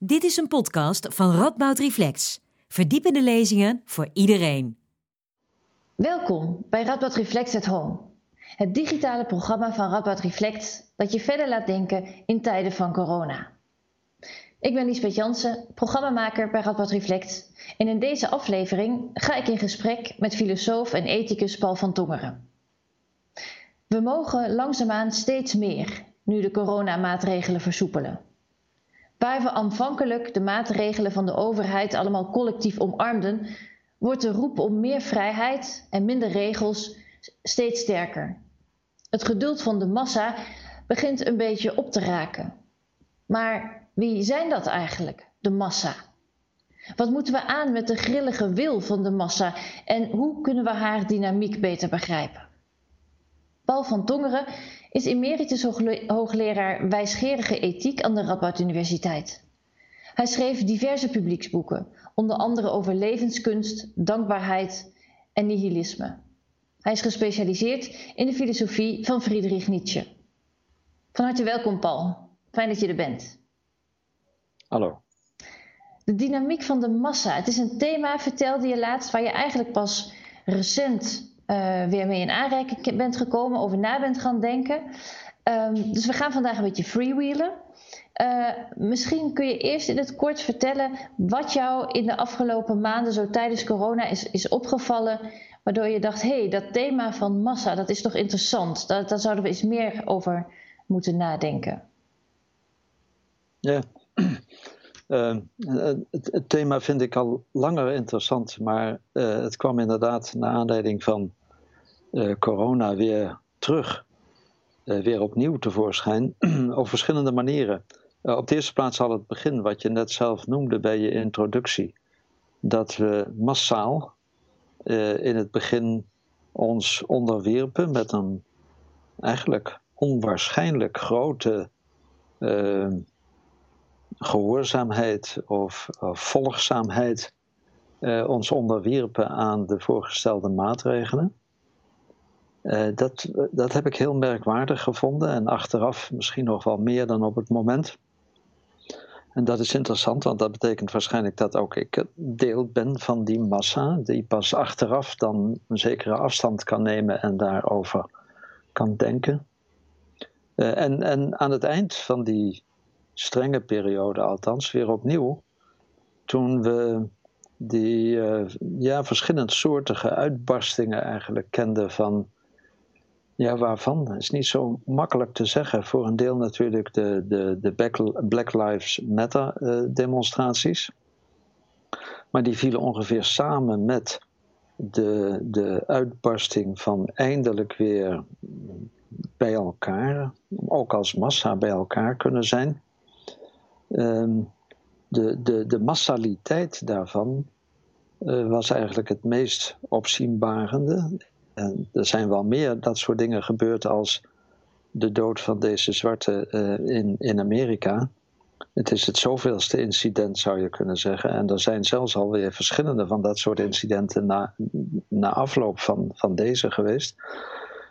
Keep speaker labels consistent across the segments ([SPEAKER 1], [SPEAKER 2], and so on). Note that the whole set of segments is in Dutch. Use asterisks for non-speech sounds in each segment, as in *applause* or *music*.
[SPEAKER 1] Dit is een podcast van Radboud Reflex. Verdiepende lezingen voor iedereen.
[SPEAKER 2] Welkom bij Radboud Reflex at Home. Het digitale programma van Radboud Reflex dat je verder laat denken in tijden van corona. Ik ben Liesbeth Jansen, programmamaker bij Radboud Reflex. En in deze aflevering ga ik in gesprek met filosoof en ethicus Paul van Tongeren. We mogen langzaamaan steeds meer nu de coronamaatregelen versoepelen. Waar we aanvankelijk de maatregelen van de overheid allemaal collectief omarmden, wordt de roep om meer vrijheid en minder regels steeds sterker. Het geduld van de massa begint een beetje op te raken. Maar wie zijn dat eigenlijk, de massa? Wat moeten we aan met de grillige wil van de massa en hoe kunnen we haar dynamiek beter begrijpen? Paul van Tongeren is emeritus hoogleraar wijsgerige ethiek aan de Radboud Universiteit. Hij schreef diverse publieksboeken, onder andere over levenskunst, dankbaarheid en nihilisme. Hij is gespecialiseerd in de filosofie van Friedrich Nietzsche. Van harte welkom, Paul. Fijn dat je er bent.
[SPEAKER 3] Hallo.
[SPEAKER 2] De dynamiek van de massa. Het is een thema, vertelde je laatst, waar je eigenlijk pas recent uh, weer mee in aanraking bent gekomen, over na bent gaan denken. Um, dus we gaan vandaag een beetje freewheelen. Uh, misschien kun je eerst in het kort vertellen wat jou in de afgelopen maanden, zo tijdens corona, is, is opgevallen. Waardoor je dacht: hé, hey, dat thema van massa, dat is toch interessant. Daar, daar zouden we eens meer over moeten nadenken.
[SPEAKER 3] Ja, *clears throat* uh, het, thema vind ik al langer interessant, maar uh, het kwam inderdaad naar aanleiding van corona weer terug, uh, weer opnieuw tevoorschijn, *clears throat* op verschillende manieren. Uh, op de eerste plaats al het begin, wat je net zelf noemde bij je introductie. Dat we massaal in het begin ons onderwierpen met een eigenlijk onwaarschijnlijk grote gehoorzaamheid of, of volgzaamheid ons onderwierpen aan de voorgestelde maatregelen. Uh, dat, dat heb ik heel merkwaardig gevonden en achteraf misschien nog wel meer dan op het moment. En dat is interessant, want dat betekent waarschijnlijk dat ook ik deel ben van die massa, die pas achteraf dan een zekere afstand kan nemen en daarover kan denken. Uh, en, en aan het eind van die strenge periode, althans, weer opnieuw, toen we die uh, ja, verschillendsoortige uitbarstingen eigenlijk kenden van ja, waarvan? Is niet zo makkelijk te zeggen. Voor een deel natuurlijk de, de, de Black Lives Matter uh, demonstraties. Maar die vielen ongeveer samen met de, de uitbarsting van eindelijk weer bij elkaar, ook als massa bij elkaar kunnen zijn. Um, de, de, de massaliteit daarvan uh, was eigenlijk het meest opzienbarende. En er zijn wel meer dat soort dingen gebeurd als de dood van deze zwarte uh, in, in Amerika. Het is het zoveelste incident, zou je kunnen zeggen. En er zijn zelfs alweer verschillende van dat soort incidenten na, na afloop van, van deze geweest.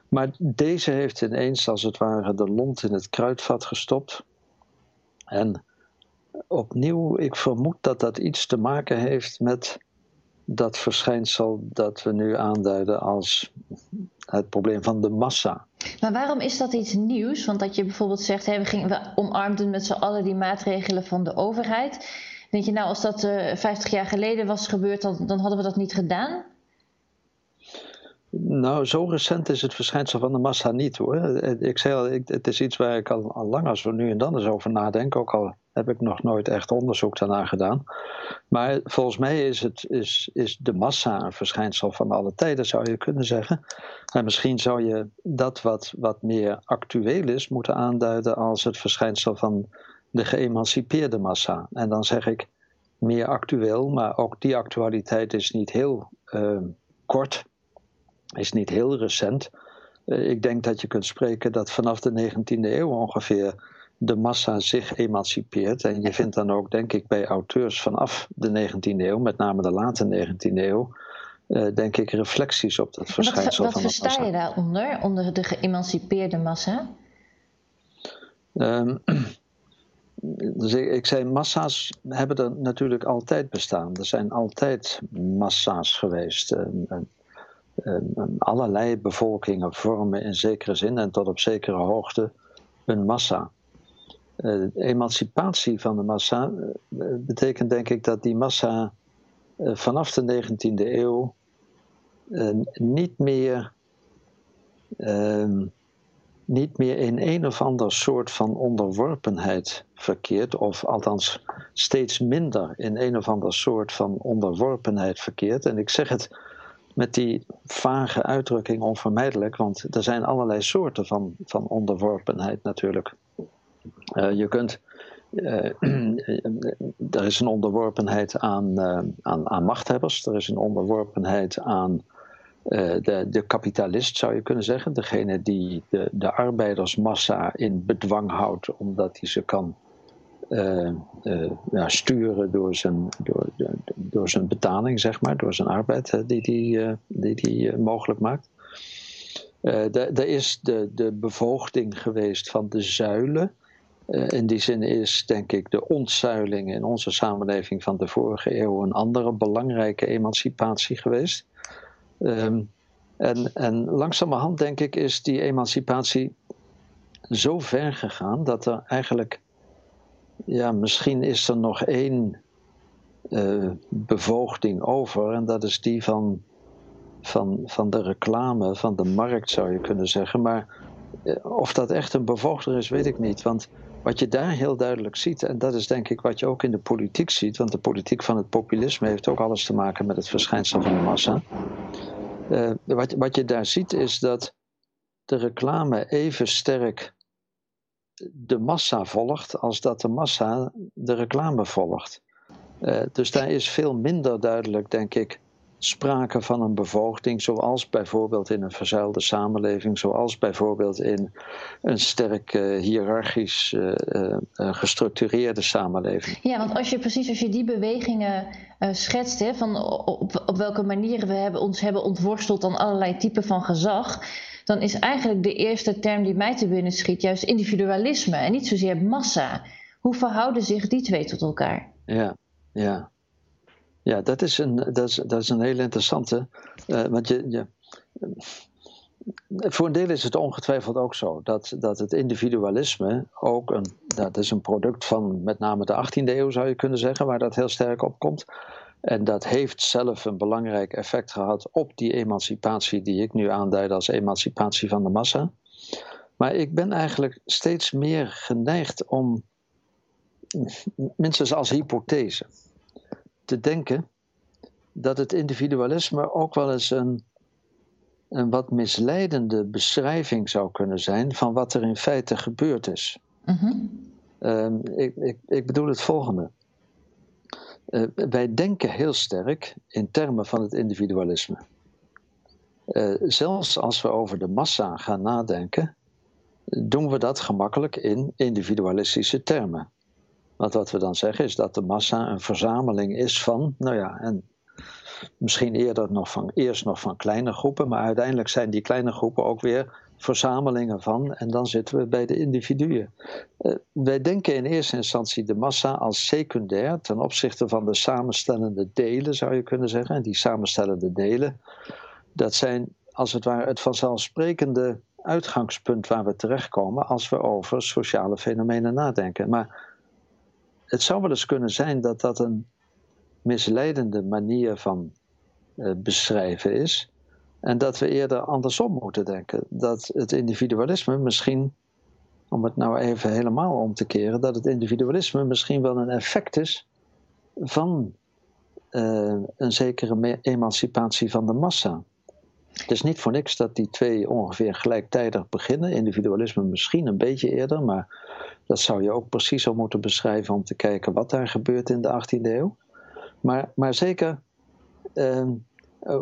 [SPEAKER 3] Maar deze heeft ineens, als het ware, de lont in het kruidvat gestopt. En opnieuw, ik vermoed dat dat iets te maken heeft met dat verschijnsel dat we nu aanduiden als het probleem van de massa.
[SPEAKER 2] Maar waarom is dat iets nieuws? Want dat je bijvoorbeeld zegt, hè, we, gingen, we omarmden met z'n allen die maatregelen van de overheid. Denk je nou, als dat uh, eh, 50 jaar geleden was gebeurd, dan hadden we dat niet gedaan?
[SPEAKER 3] Nou, zo recent is het verschijnsel van de massa niet hoor. Ik zei al, het is iets waar ik al, lang als we nu en dan eens over nadenken. Ook al heb ik nog nooit echt onderzoek daarna gedaan. Maar volgens mij is, het, is, is de massa een verschijnsel van alle tijden, zou je kunnen zeggen. En misschien zou je dat wat, wat meer actueel is moeten aanduiden als het verschijnsel van de geëmancipeerde massa. En dan zeg ik meer actueel, maar ook die actualiteit is niet heel uh, kort is niet heel recent. Uh, ik denk dat je kunt spreken dat vanaf de 19e eeuw ongeveer de massa zich emancipeert. En je vindt dan ook, denk ik, bij auteurs vanaf de 19e eeuw, met name de late 19e eeuw, uh, denk ik, reflecties op dat verschijnsel
[SPEAKER 2] wat,
[SPEAKER 3] wat
[SPEAKER 2] van de massa. Wat versta je daaronder, onder de geëmancipeerde massa?
[SPEAKER 3] Um, *clears throat* dus ik, ik, zei, massa's hebben er natuurlijk altijd bestaan. Er zijn altijd massa's geweest. En, en, en, allerlei bevolkingen vormen in zekere zin en tot op zekere hoogte een massa. Uh, emancipatie van de massa uh, betekent denk ik dat die massa uh, vanaf de 19e eeuw niet meer ehm, niet meer in een of ander soort van onderworpenheid verkeert, of althans steeds minder in een of ander soort van onderworpenheid verkeert. En ik zeg het met die vage uitdrukking onvermijdelijk, want er zijn allerlei soorten van, van onderworpenheid natuurlijk. Uh, je kunt. Uh, *clears throat* er is een onderworpenheid aan, uh, aan, aan machthebbers, er is een onderworpenheid aan de, de kapitalist zou je kunnen zeggen, degene die de, de arbeidersmassa in bedwang houdt omdat hij ze kan uh, uh, ja, sturen door zijn, door, door zijn betaling, zeg maar, door zijn arbeid die die, die, die mogelijk maakt. Er is de, de bevoogding geweest van de zuilen. in die zin is, denk ik, de ontzuiling in onze samenleving van de vorige eeuw een andere belangrijke emancipatie geweest. Um, en, en langzamerhand, denk ik, is die emancipatie zo ver gegaan dat er eigenlijk, ja, misschien is er nog één uh, bevoogding over, en dat is die van, van, van de reclame, van de markt zou je kunnen zeggen. Maar uh, of dat echt een bevoogder is, weet ik niet. Want wat je daar heel duidelijk ziet, en dat is denk ik wat je ook in de politiek ziet, want de politiek van het populisme heeft ook alles te maken met het verschijnsel van de massa. Uh, wat, wat je daar ziet is dat de reclame even sterk de massa volgt als dat de massa de reclame volgt. Uh, dus daar is veel minder duidelijk, denk ik, sprake van een bevoogding, zoals bijvoorbeeld in een verzuilde samenleving, zoals bijvoorbeeld in een sterk uh, hiërarchisch uh, gestructureerde samenleving.
[SPEAKER 2] Ja, want als je precies als je die bewegingen schetst, hè, van op, op welke manieren we hebben, ons hebben ontworsteld aan allerlei typen van gezag, dan is eigenlijk de eerste term die mij te binnen schiet juist individualisme en niet zozeer massa. Hoe verhouden zich die twee tot elkaar?
[SPEAKER 3] Ja, ja. Ja, dat is een, dat is, dat is een heel interessante. Uh, want je, je, voor een deel is het ongetwijfeld ook zo dat, dat het individualisme ook een. Dat is een product van met name de 18e eeuw, zou je kunnen zeggen, waar dat heel sterk op komt. En dat heeft zelf een belangrijk effect gehad op die emancipatie die ik nu aanduid als emancipatie van de massa. Maar ik ben eigenlijk steeds meer geneigd om, minstens als hypothese, te denken dat het individualisme ook wel eens een, een wat misleidende beschrijving zou kunnen zijn van wat er in feite gebeurd is. Mm ik, ik, ik, bedoel het volgende. Uh, wij denken heel sterk in termen van het individualisme. Uh, zelfs als we over de massa gaan nadenken, doen we dat gemakkelijk in individualistische termen. Want wat we dan zeggen is dat de massa een verzameling is van, nou ja, en misschien eerder nog van, eerst nog van kleine groepen, maar uiteindelijk zijn die kleine groepen ook weer verzamelingen van, en dan zitten we bij de individuen. Uh, wij denken in eerste instantie de massa als secundair ten opzichte van de samenstellende delen, zou je kunnen zeggen. En die samenstellende delen, dat zijn als het ware het vanzelfsprekende uitgangspunt waar we terechtkomen als we over sociale fenomenen nadenken. Maar het zou wel eens kunnen zijn dat dat een misleidende manier van uh, beschrijven is. En dat we eerder andersom moeten denken. Dat het individualisme misschien, om het nou even helemaal om te keren, dat het individualisme misschien wel een effect is van uh, een zekere emancipatie van de massa. Het is niet voor niks dat die twee ongeveer gelijktijdig beginnen. Individualisme misschien een beetje eerder, maar dat zou je ook precies zo moeten beschrijven om te kijken wat daar gebeurt in de 18e eeuw. Maar, maar zeker uh,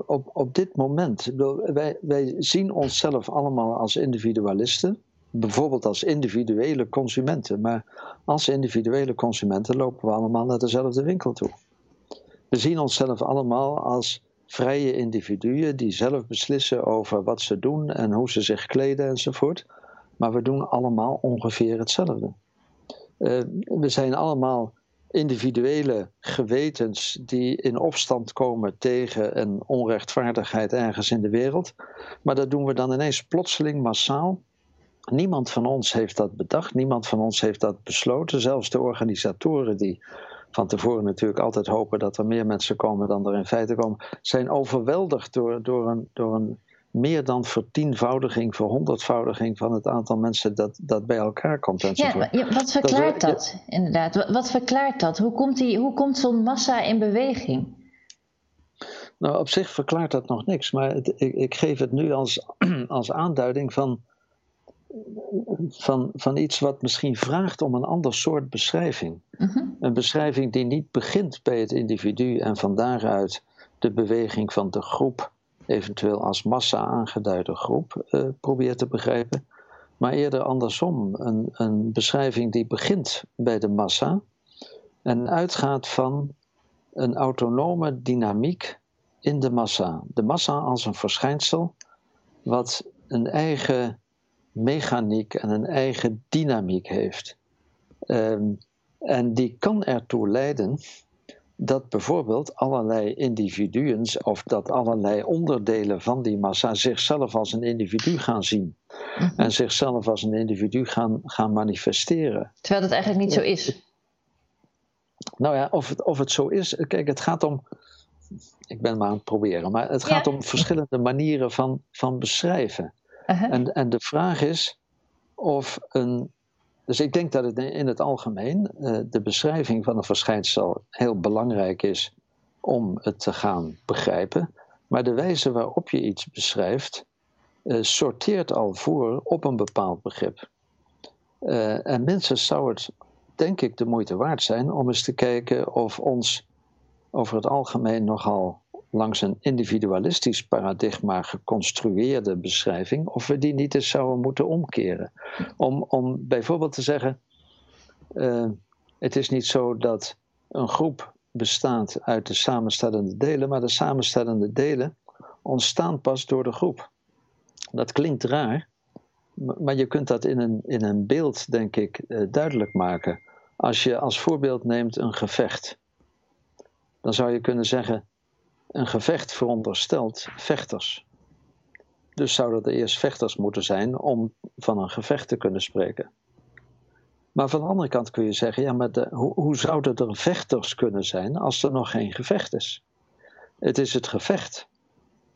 [SPEAKER 3] op, op dit moment, wij, wij zien onszelf allemaal als individualisten, bijvoorbeeld als individuele consumenten, maar als individuele consumenten lopen we allemaal naar dezelfde winkel toe. We zien onszelf allemaal als vrije individuen die zelf beslissen over wat ze doen en hoe ze zich kleden enzovoort. Maar we doen allemaal ongeveer hetzelfde. we zijn allemaal individuele gewetens die in opstand komen tegen een onrechtvaardigheid ergens in de wereld. Maar dat doen we dan ineens plotseling massaal. Niemand van ons heeft dat bedacht, niemand van ons heeft dat besloten. Zelfs de organisatoren die van tevoren natuurlijk altijd hopen dat er meer mensen komen dan er in feite komen, zijn overweldigd door, door, een, door een meer dan vertienvoudiging, verhonderdvoudiging van het aantal mensen dat, dat bij elkaar komt.
[SPEAKER 2] Enzovoort. Ja, wat verklaart dat, dat inderdaad? Wat, wat, verklaart dat? Hoe komt, die, hoe komt zo'n massa in beweging?
[SPEAKER 3] Nou, op zich verklaart dat nog niks, maar het, ik, ik, geef het nu als, *clears throat* als aanduiding van, van, van iets wat misschien vraagt om een ander soort beschrijving. Mhm. Een beschrijving die niet begint bij het individu en van daaruit de beweging van de groep eventueel als massa aangeduide groep uh, probeert te begrijpen, maar eerder andersom. Een, een beschrijving die begint bij de massa en uitgaat van een autonome dynamiek in de massa. De massa als een verschijnsel wat een eigen mechaniek en een eigen dynamiek heeft. Ehm, en die kan ertoe leiden dat bijvoorbeeld allerlei individuen of dat allerlei onderdelen van die massa zichzelf als een individu gaan zien. Mhm. En zichzelf als een individu gaan, gaan manifesteren.
[SPEAKER 2] Terwijl dat eigenlijk niet zo is.
[SPEAKER 3] Nou ja, of het, of het zo is. Kijk, het gaat om. Ik ben maar aan het proberen, maar het gaat om verschillende manieren van, van beschrijven. En, en de vraag is of een dus ik denk dat het in het algemeen uh, de beschrijving van een verschijnsel heel belangrijk is om het te gaan begrijpen. Maar de wijze waarop je iets beschrijft, uh, sorteert al voor op een bepaald begrip. Uh, en minstens zou het, denk ik, de moeite waard zijn om eens te kijken of ons over het algemeen nogal langs een individualistisch paradigma geconstrueerde beschrijving, of we die niet eens zouden moeten omkeren. Om, om bijvoorbeeld te zeggen: uh, het is niet zo dat een groep bestaat uit de samenstellende delen, maar de samenstellende delen ontstaan pas door de groep. Dat klinkt raar, maar je kunt dat in een, in een beeld, denk ik, uh, duidelijk maken. Als je als voorbeeld neemt een gevecht, dan zou je kunnen zeggen: een gevecht veronderstelt vechters. Dus zouden er eerst vechters moeten zijn om van een gevecht te kunnen spreken. Maar van de andere kant kun je zeggen, ja, maar de, hoe, hoe zouden er vechters kunnen zijn als er nog geen gevecht is? Het is het gevecht.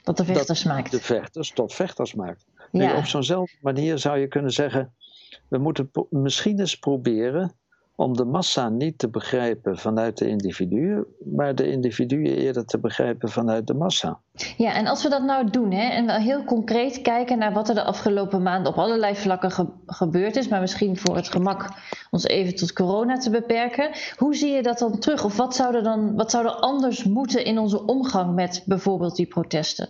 [SPEAKER 2] Dat de vechters dat maakt.
[SPEAKER 3] De vechters tot vechters maakt. Nu, op zo'nzelfde manier zou je kunnen zeggen, we moeten misschien eens proberen om de massa niet te begrijpen vanuit de individuen, maar de individuen eerder te begrijpen vanuit de massa.
[SPEAKER 2] Ja, en als we dat nou doen hè, en we heel concreet kijken naar wat er de afgelopen maanden op allerlei vlakken gebeurd is, maar misschien voor het gemak ons even tot corona te beperken, hoe zie je dat dan terug? Of wat zou er dan wat zou er anders moeten in onze omgang met bijvoorbeeld die protesten?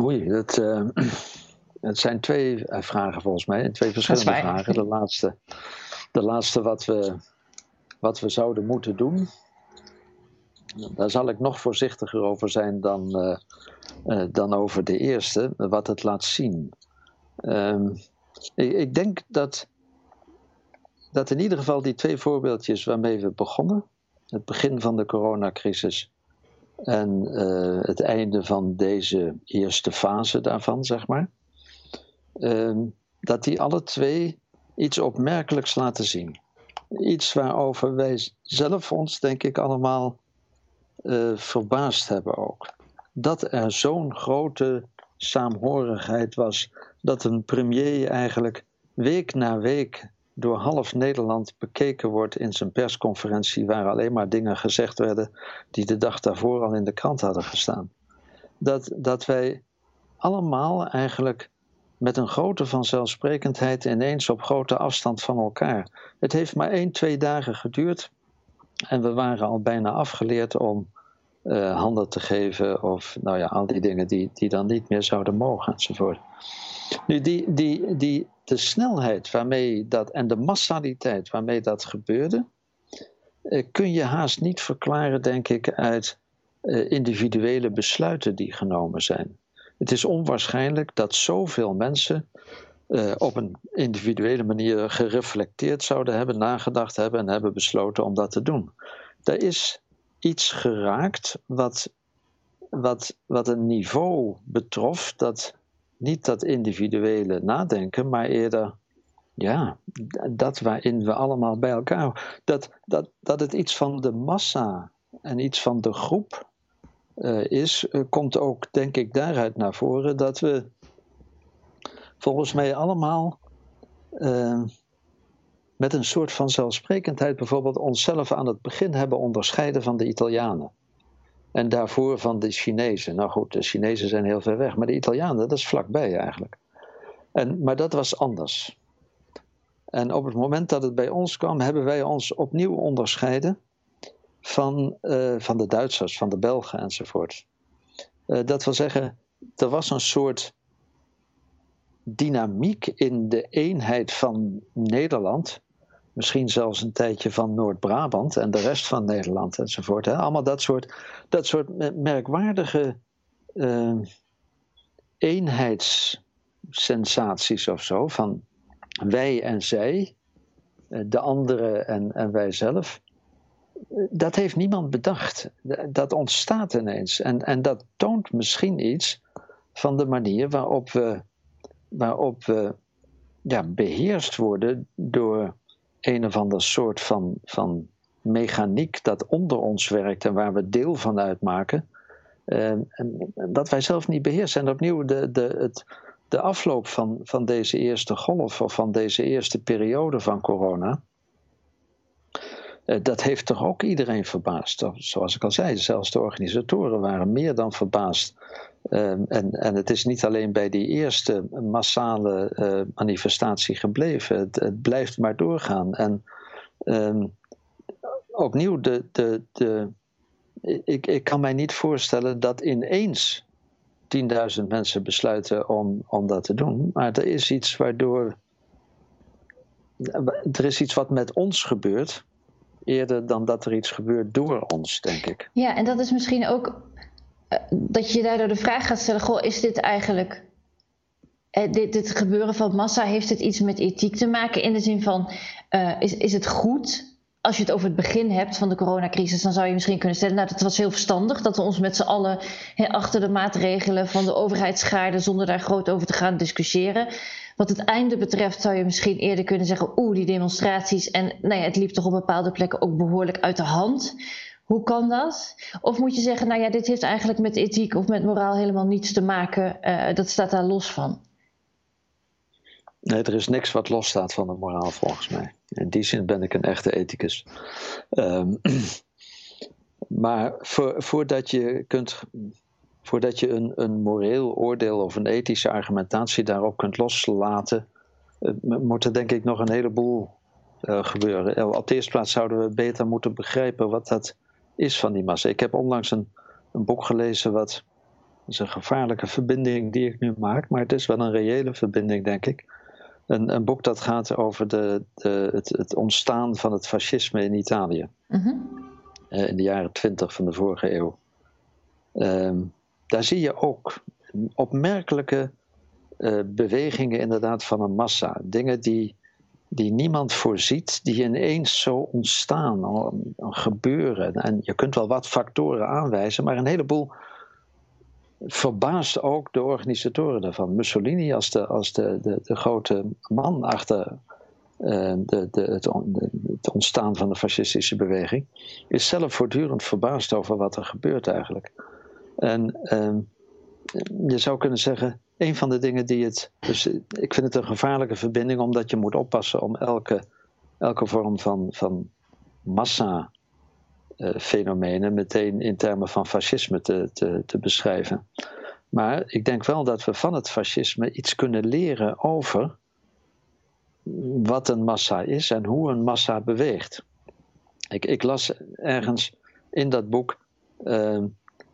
[SPEAKER 3] Oei, dat. Uh... *clears throat* Het zijn twee eh, vragen volgens mij, twee verschillende vragen. De laatste, de laatste wat, we, wat we zouden moeten doen. Daar zal ik nog voorzichtiger over zijn dan, uh, uh, dan over de eerste, wat het laat zien. Ehm, ik, ik, denk dat, dat in ieder geval die twee voorbeeldjes waarmee we begonnen, het begin van de coronacrisis en het einde van deze eerste fase daarvan, zeg maar, Ehm, dat die alle twee iets opmerkelijks laten zien. Iets waarover wij zelf ons, denk ik, allemaal uh, verbaasd hebben ook. Dat er zo'n grote saamhorigheid was, dat een premier eigenlijk week na week door half Nederland bekeken wordt in zijn persconferentie, waar alleen maar dingen gezegd werden die de dag daarvoor al in de krant hadden gestaan. Dat, dat wij allemaal eigenlijk met een grote vanzelfsprekendheid ineens op grote afstand van elkaar. Het heeft maar één, twee dagen geduurd en we waren al bijna afgeleerd om uh, handen te geven of nou ja, al die dingen die, die dan niet meer zouden mogen enzovoort. Nu, die, die, die, de snelheid waarmee dat en de massaliteit waarmee dat gebeurde, uh, kun je haast niet verklaren, denk ik, uit uh, individuele besluiten die genomen zijn. Het is onwaarschijnlijk dat zoveel mensen uh, op een individuele manier gereflecteerd zouden hebben, nagedacht hebben en hebben besloten om dat te doen. Er is iets geraakt wat, wat, wat een niveau betrof dat niet dat individuele nadenken, maar eerder ja, dat waarin we allemaal bij elkaar. Dat, dat, dat het iets van de massa en iets van de groep is, uh, komt ook, denk ik, daaruit naar voren dat we volgens mij allemaal uh, met een soort van zelfsprekendheid bijvoorbeeld onszelf aan het begin hebben onderscheiden van de Italianen. En daarvoor van de Chinezen. Nou goed, de Chinezen zijn heel ver weg, maar de Italianen, dat is vlakbij eigenlijk. En, maar dat was anders. En op het moment dat het bij ons kwam, hebben wij ons opnieuw onderscheiden van, uh, van de Duitsers, van de Belgen enzovoort. Uh, dat wil zeggen, er was een soort dynamiek in de eenheid van Nederland. Misschien zelfs een tijdje van Noord-Brabant en de rest van Nederland enzovoort. Hè? Allemaal dat soort, dat soort merkwaardige uh, eenheidssensaties of zo. Van wij en zij, de anderen en, en wij zelf dat heeft niemand bedacht. Dat ontstaat ineens. En, en dat toont misschien iets van de manier waarop we, waarop we ja, beheerst worden door een of ander soort van, van mechaniek dat onder ons werkt en waar we deel van uitmaken. Uh, en dat wij zelf niet beheersen. En opnieuw de, de, het, de afloop van, van deze eerste golf of van deze eerste periode van corona dat heeft toch ook iedereen verbaasd. Zoals ik al zei, zelfs de organisatoren waren meer dan verbaasd. Ehm, en, en het is niet alleen bij die eerste massale eh, manifestatie gebleven. Het, het, blijft maar doorgaan. En ehm, opnieuw, de, de, de, ik, ik kan mij niet voorstellen dat ineens 10.000 mensen besluiten om, om dat te doen. Maar er is iets waardoor. Er is iets wat met ons gebeurt eerder dan dat er iets gebeurt door ons, denk ik.
[SPEAKER 2] Ja, en dat is misschien ook uh, dat je daardoor de vraag gaat stellen: goh, is dit eigenlijk. Uh, dit, gebeuren van massa, heeft het iets met ethiek te maken? In de zin van: uh, is, is het goed als je het over het begin hebt van de coronacrisis, dan zou je misschien kunnen stellen, nou dat was heel verstandig dat we ons met z'n allen achter de maatregelen van de overheid schaarden zonder daar groot over te gaan discussiëren. Wat het einde betreft zou je misschien eerder kunnen zeggen, oeh die demonstraties en nou ja, het liep toch op bepaalde plekken ook behoorlijk uit de hand. Hoe kan dat? Of moet je zeggen, nou ja, dit heeft eigenlijk met ethiek of met moraal helemaal niets te maken, uh, dat staat daar los van?
[SPEAKER 3] Nee, er is niks wat losstaat van de moraal volgens mij. In die zin ben ik een echte ethicus. Um, *clears throat* maar voor, voordat je kunt. Voordat je een, een moreel oordeel of een ethische argumentatie daarop kunt loslaten, uh, moet er denk ik nog een heleboel uh, gebeuren. Op de eerste plaats zouden we beter moeten begrijpen wat dat is van die massa. Ik heb onlangs een, een boek gelezen wat. Is een gevaarlijke verbinding die ik nu maak, maar het is wel een reële verbinding, denk ik een, een boek dat gaat over de, de, het, het, ontstaan van het fascisme in Italië. Mm in de jaren twintig van de vorige eeuw. Uh, daar zie je ook opmerkelijke uh, bewegingen inderdaad van een massa. Dingen die, die niemand voorziet, die ineens zo ontstaan, gebeuren. En je kunt wel wat factoren aanwijzen, maar een heleboel verbaast ook de organisatoren daarvan. Mussolini als de, als de, de, de grote man achter uh, de, de, het, ontstaan van de fascistische beweging, is zelf voortdurend verbaasd over wat er gebeurt eigenlijk. En uh, je zou kunnen zeggen, een van de dingen die het. Dus ik vind het een gevaarlijke verbinding, omdat je moet oppassen om elke, elke vorm van, van massa uh, fenomenen meteen in termen van fascisme te, te, te beschrijven. Maar ik denk wel dat we van het fascisme iets kunnen leren over wat een massa is en hoe een massa beweegt. Ik, ik las ergens in dat boek uh,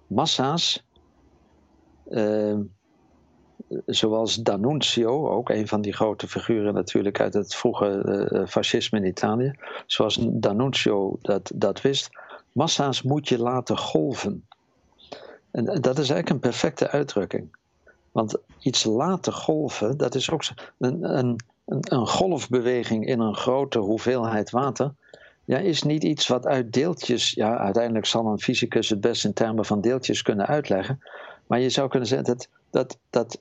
[SPEAKER 3] massa's, uh, zoals D'Annunzio, ook een van die grote figuren natuurlijk uit het vroege uh, fascisme in Italië, zoals D'Annunzio dat, dat wist, Massa's moet je laten golven. En dat is eigenlijk een perfecte uitdrukking. Want iets laten golven, dat is ook een, een, een golfbeweging in een grote hoeveelheid water. Ja, is niet iets wat uit deeltjes. Ja, uiteindelijk zal een fysicus het best in termen van deeltjes kunnen uitleggen. Maar je zou kunnen zeggen dat dat, dat,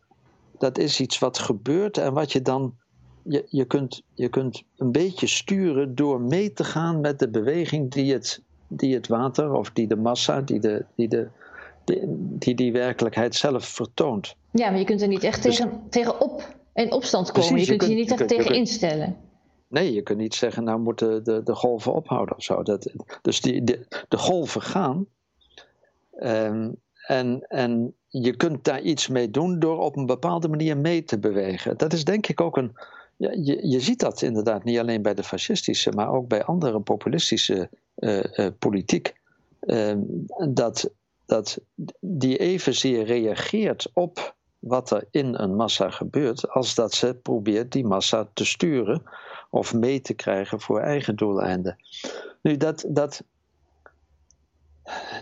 [SPEAKER 3] dat is iets wat gebeurt en wat je dan. Je, je, kunt, je kunt een beetje sturen door mee te gaan met de beweging die het, die het water of die de massa, die de, die de, die, die werkelijkheid zelf vertoont.
[SPEAKER 2] Ja, maar je kunt er niet echt dus, tegen, tegenop in opstand komen. je, kunt je, niet echt tegen instellen.
[SPEAKER 3] Nee, je kunt niet zeggen, nou moeten de, de golven ophouden of zo. Dat, dus die, de, de golven gaan. Um, en, en je kunt daar iets mee doen door op een bepaalde manier mee te bewegen. Dat is denk ik ook een. Ja, je, je ziet dat inderdaad niet alleen bij de fascistische, maar ook bij andere populistische uh, uh, politiek. Uh, dat, dat die evenzeer reageert op wat er in een massa gebeurt, als dat ze probeert die massa te sturen of mee te krijgen voor eigen doeleinden. Nu, dat, dat,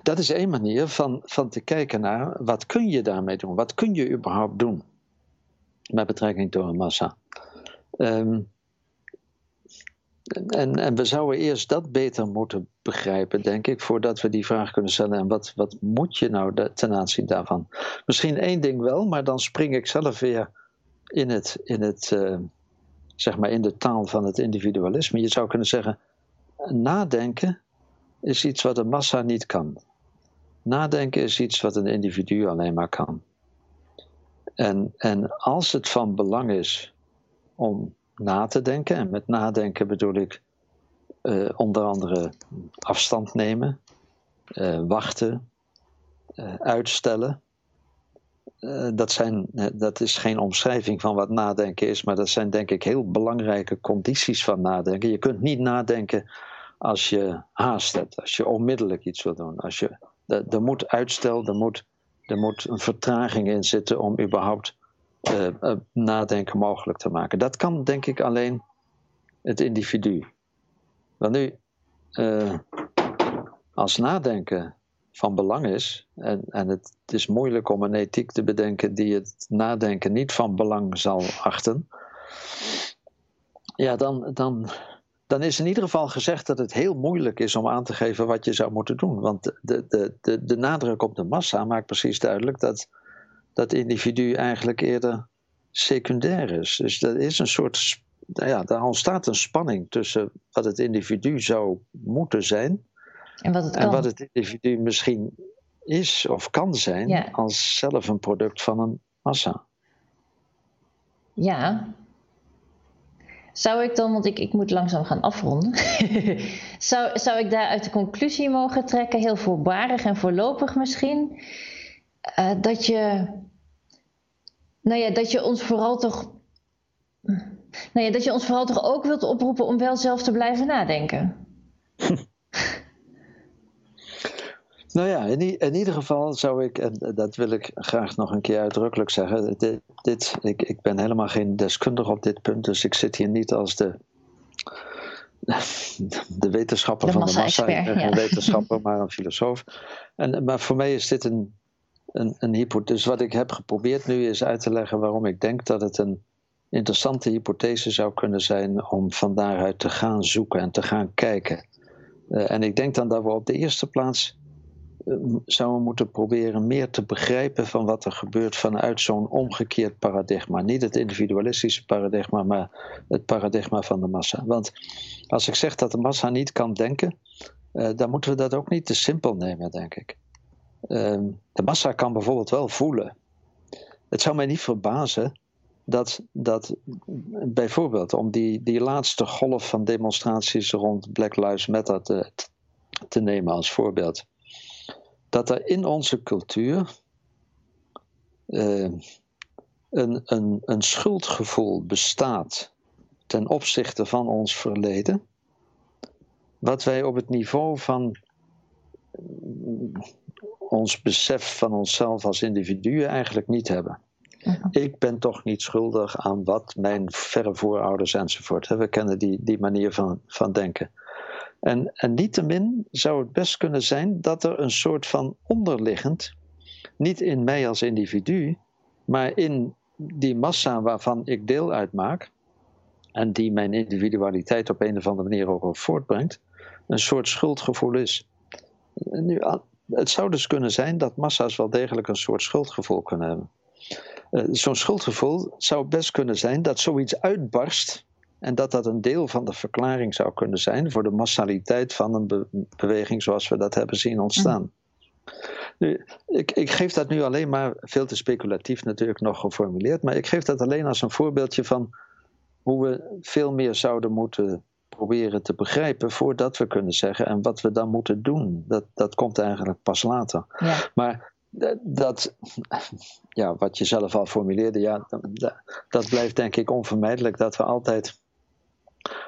[SPEAKER 3] dat is één manier van, van te kijken naar wat kun je daarmee doen? Wat kun je überhaupt doen met betrekking tot een massa? Um, en, en we zouden eerst dat beter moeten begrijpen, denk ik, voordat we die vraag kunnen stellen. En wat, wat moet je nou ten aanzien daarvan? Misschien één ding wel, maar dan spring ik zelf weer in, het, in, het, uh, zeg maar in de taal van het individualisme. Je zou kunnen zeggen: nadenken is iets wat een massa niet kan. Nadenken is iets wat een individu alleen maar kan. En, en als het van belang is om na te denken. En met nadenken bedoel ik uh, onder andere afstand nemen, uh, wachten, uh, uitstellen. Dat, zijn, dat is geen omschrijving van wat nadenken is, maar dat zijn denk ik heel belangrijke condities van nadenken. Je kunt niet nadenken als je haast hebt, als je onmiddellijk iets wil doen. Als je, er, moet uitstel, er moet, er moet een vertraging in zitten om überhaupt uh, nadenken mogelijk te maken. Dat kan denk ik alleen het individu. Want nu, als nadenken van belang is, en, en het, is moeilijk om een ethiek te bedenken die het nadenken niet van belang zal achten, ja, dan, dan, dan is in ieder geval gezegd dat het heel moeilijk is om aan te geven wat je zou moeten doen. Want de, de, de, de nadruk op de massa maakt precies duidelijk dat dat individu eigenlijk eerder secundair is. Dus dat is een soort, ja, daar ontstaat een spanning tussen wat het individu zou moeten zijn
[SPEAKER 2] en wat het,
[SPEAKER 3] en wat het individu misschien is of kan zijn als zelf een product van een massa.
[SPEAKER 2] Ja. Zou ik dan, want ik, ik moet langzaam gaan afronden, *laughs* zou, zou ik daaruit de conclusie mogen trekken, heel voorbarig en voorlopig misschien, uh, dat je nou ja, dat je ons vooral toch. Nou ja, dat je ons vooral toch ook wilt oproepen om wel zelf te blijven nadenken. *laughs*
[SPEAKER 3] Nou ja, in, in, ieder geval zou ik, en dat wil ik graag nog een keer uitdrukkelijk zeggen. Dit, dit, ik, ik ben helemaal geen deskundige op dit punt, dus ik zit hier niet als de, *laughs* de wetenschapper van de massa. Een ja. wetenschapper, *laughs* maar een filosoof. En, maar voor mij is dit een, een, een hypothese. Dus wat ik heb geprobeerd nu is uit te leggen waarom ik denk dat het een interessante hypothese zou kunnen zijn om van daaruit te gaan zoeken en te gaan kijken. Uh, en ik denk dan dat we op de eerste plaats uh, zouden moeten proberen meer te begrijpen van wat er gebeurt vanuit zo'n omgekeerd paradigma. Niet het individualistische paradigma, maar het paradigma van de massa. Want als ik zeg dat de massa niet kan denken, uh, dan moeten we dat ook niet te simpel nemen, denk ik. Ehm, de massa kan bijvoorbeeld wel voelen. Het zou mij niet verbazen dat, dat bijvoorbeeld om die, die laatste golf van demonstraties rond Black Lives Matter te, te nemen als voorbeeld, dat er in onze cultuur uh, een, een, een schuldgevoel bestaat ten opzichte van ons verleden, wat wij op het niveau van ons besef van onszelf als individuen eigenlijk niet hebben. Ik ben toch niet schuldig aan wat mijn verre voorouders enzovoort. We kennen die, die manier van, van denken. En, en niettemin zou het best kunnen zijn dat er een soort van onderliggend, niet in mij als individu, Maar in die massa waarvan ik deel uitmaak, en die mijn individualiteit op een of andere manier ook voortbrengt, een soort schuldgevoel is. Nu, het zou dus kunnen zijn dat massa's wel degelijk een soort schuldgevoel kunnen hebben. Uh, Zo'n schuldgevoel zou best kunnen zijn dat zoiets uitbarst en dat dat een deel van de verklaring zou kunnen zijn voor de massaliteit van een beweging zoals we dat hebben zien ontstaan. Nu, ik, ik, geef dat nu alleen maar veel te speculatief natuurlijk nog geformuleerd, maar ik geef dat alleen als een voorbeeldje van hoe we veel meer zouden moeten proberen te begrijpen voordat we kunnen zeggen en wat we dan moeten doen. Dat, dat komt eigenlijk pas later. Ja. Maar dat, ja, wat je zelf al formuleerde, ja, dat, dat blijft denk ik onvermijdelijk dat we altijd,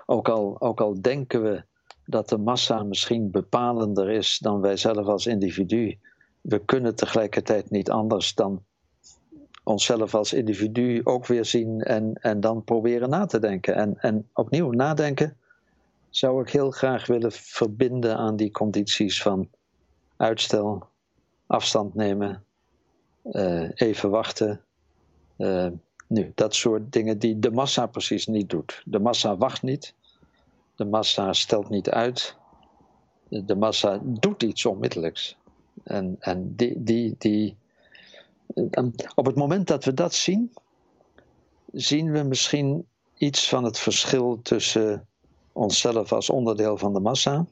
[SPEAKER 3] ook al, ook al denken we dat de massa misschien bepalender is dan wij zelf als individu, we kunnen tegelijkertijd niet anders dan onszelf als individu ook weer zien en, en dan proberen na te denken. En, en opnieuw nadenken zou ik heel graag willen verbinden aan die condities van uitstel, afstand nemen, uh, even wachten. Uh, nu, dat soort dingen die de massa precies niet doet. De massa wacht niet, de massa stelt niet uit, de massa doet iets onmiddellijks. En, en die, die, die, op het moment dat we dat zien, zien we misschien iets van het verschil tussen onszelf als onderdeel van de massa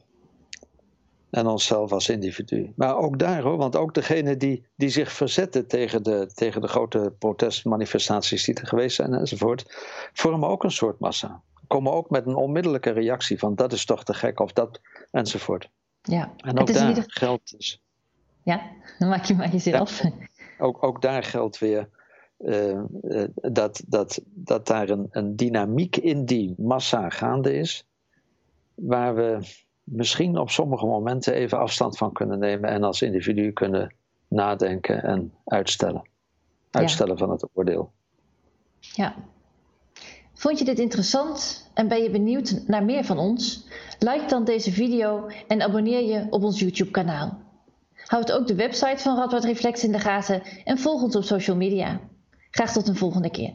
[SPEAKER 3] en onszelf als individu. Maar ook daar hoor, want ook degenen die, die zich verzetten tegen de, tegen de grote protestmanifestaties die er geweest zijn enzovoort, vormen ook een soort massa. Komen ook met een onmiddellijke reactie van dat is toch te gek of dat enzovoort.
[SPEAKER 2] Ja,
[SPEAKER 3] en ook daar geldt dus.
[SPEAKER 2] Ja, dan maak je maar jezelf.
[SPEAKER 3] ook, ook daar geldt weer uh, uh, dat, dat, dat daar een, een dynamiek in die massa gaande is, waar we misschien op sommige momenten even afstand van kunnen nemen en als individu kunnen nadenken en uitstellen. Uitstellen van het oordeel.
[SPEAKER 2] Ja. Vond je dit interessant en ben je benieuwd naar meer van ons? Like dan deze video en abonneer je op ons YouTube kanaal. Houd ook de website van Radboud Reflex in de gaten en volg ons op social media. Graag tot een volgende keer.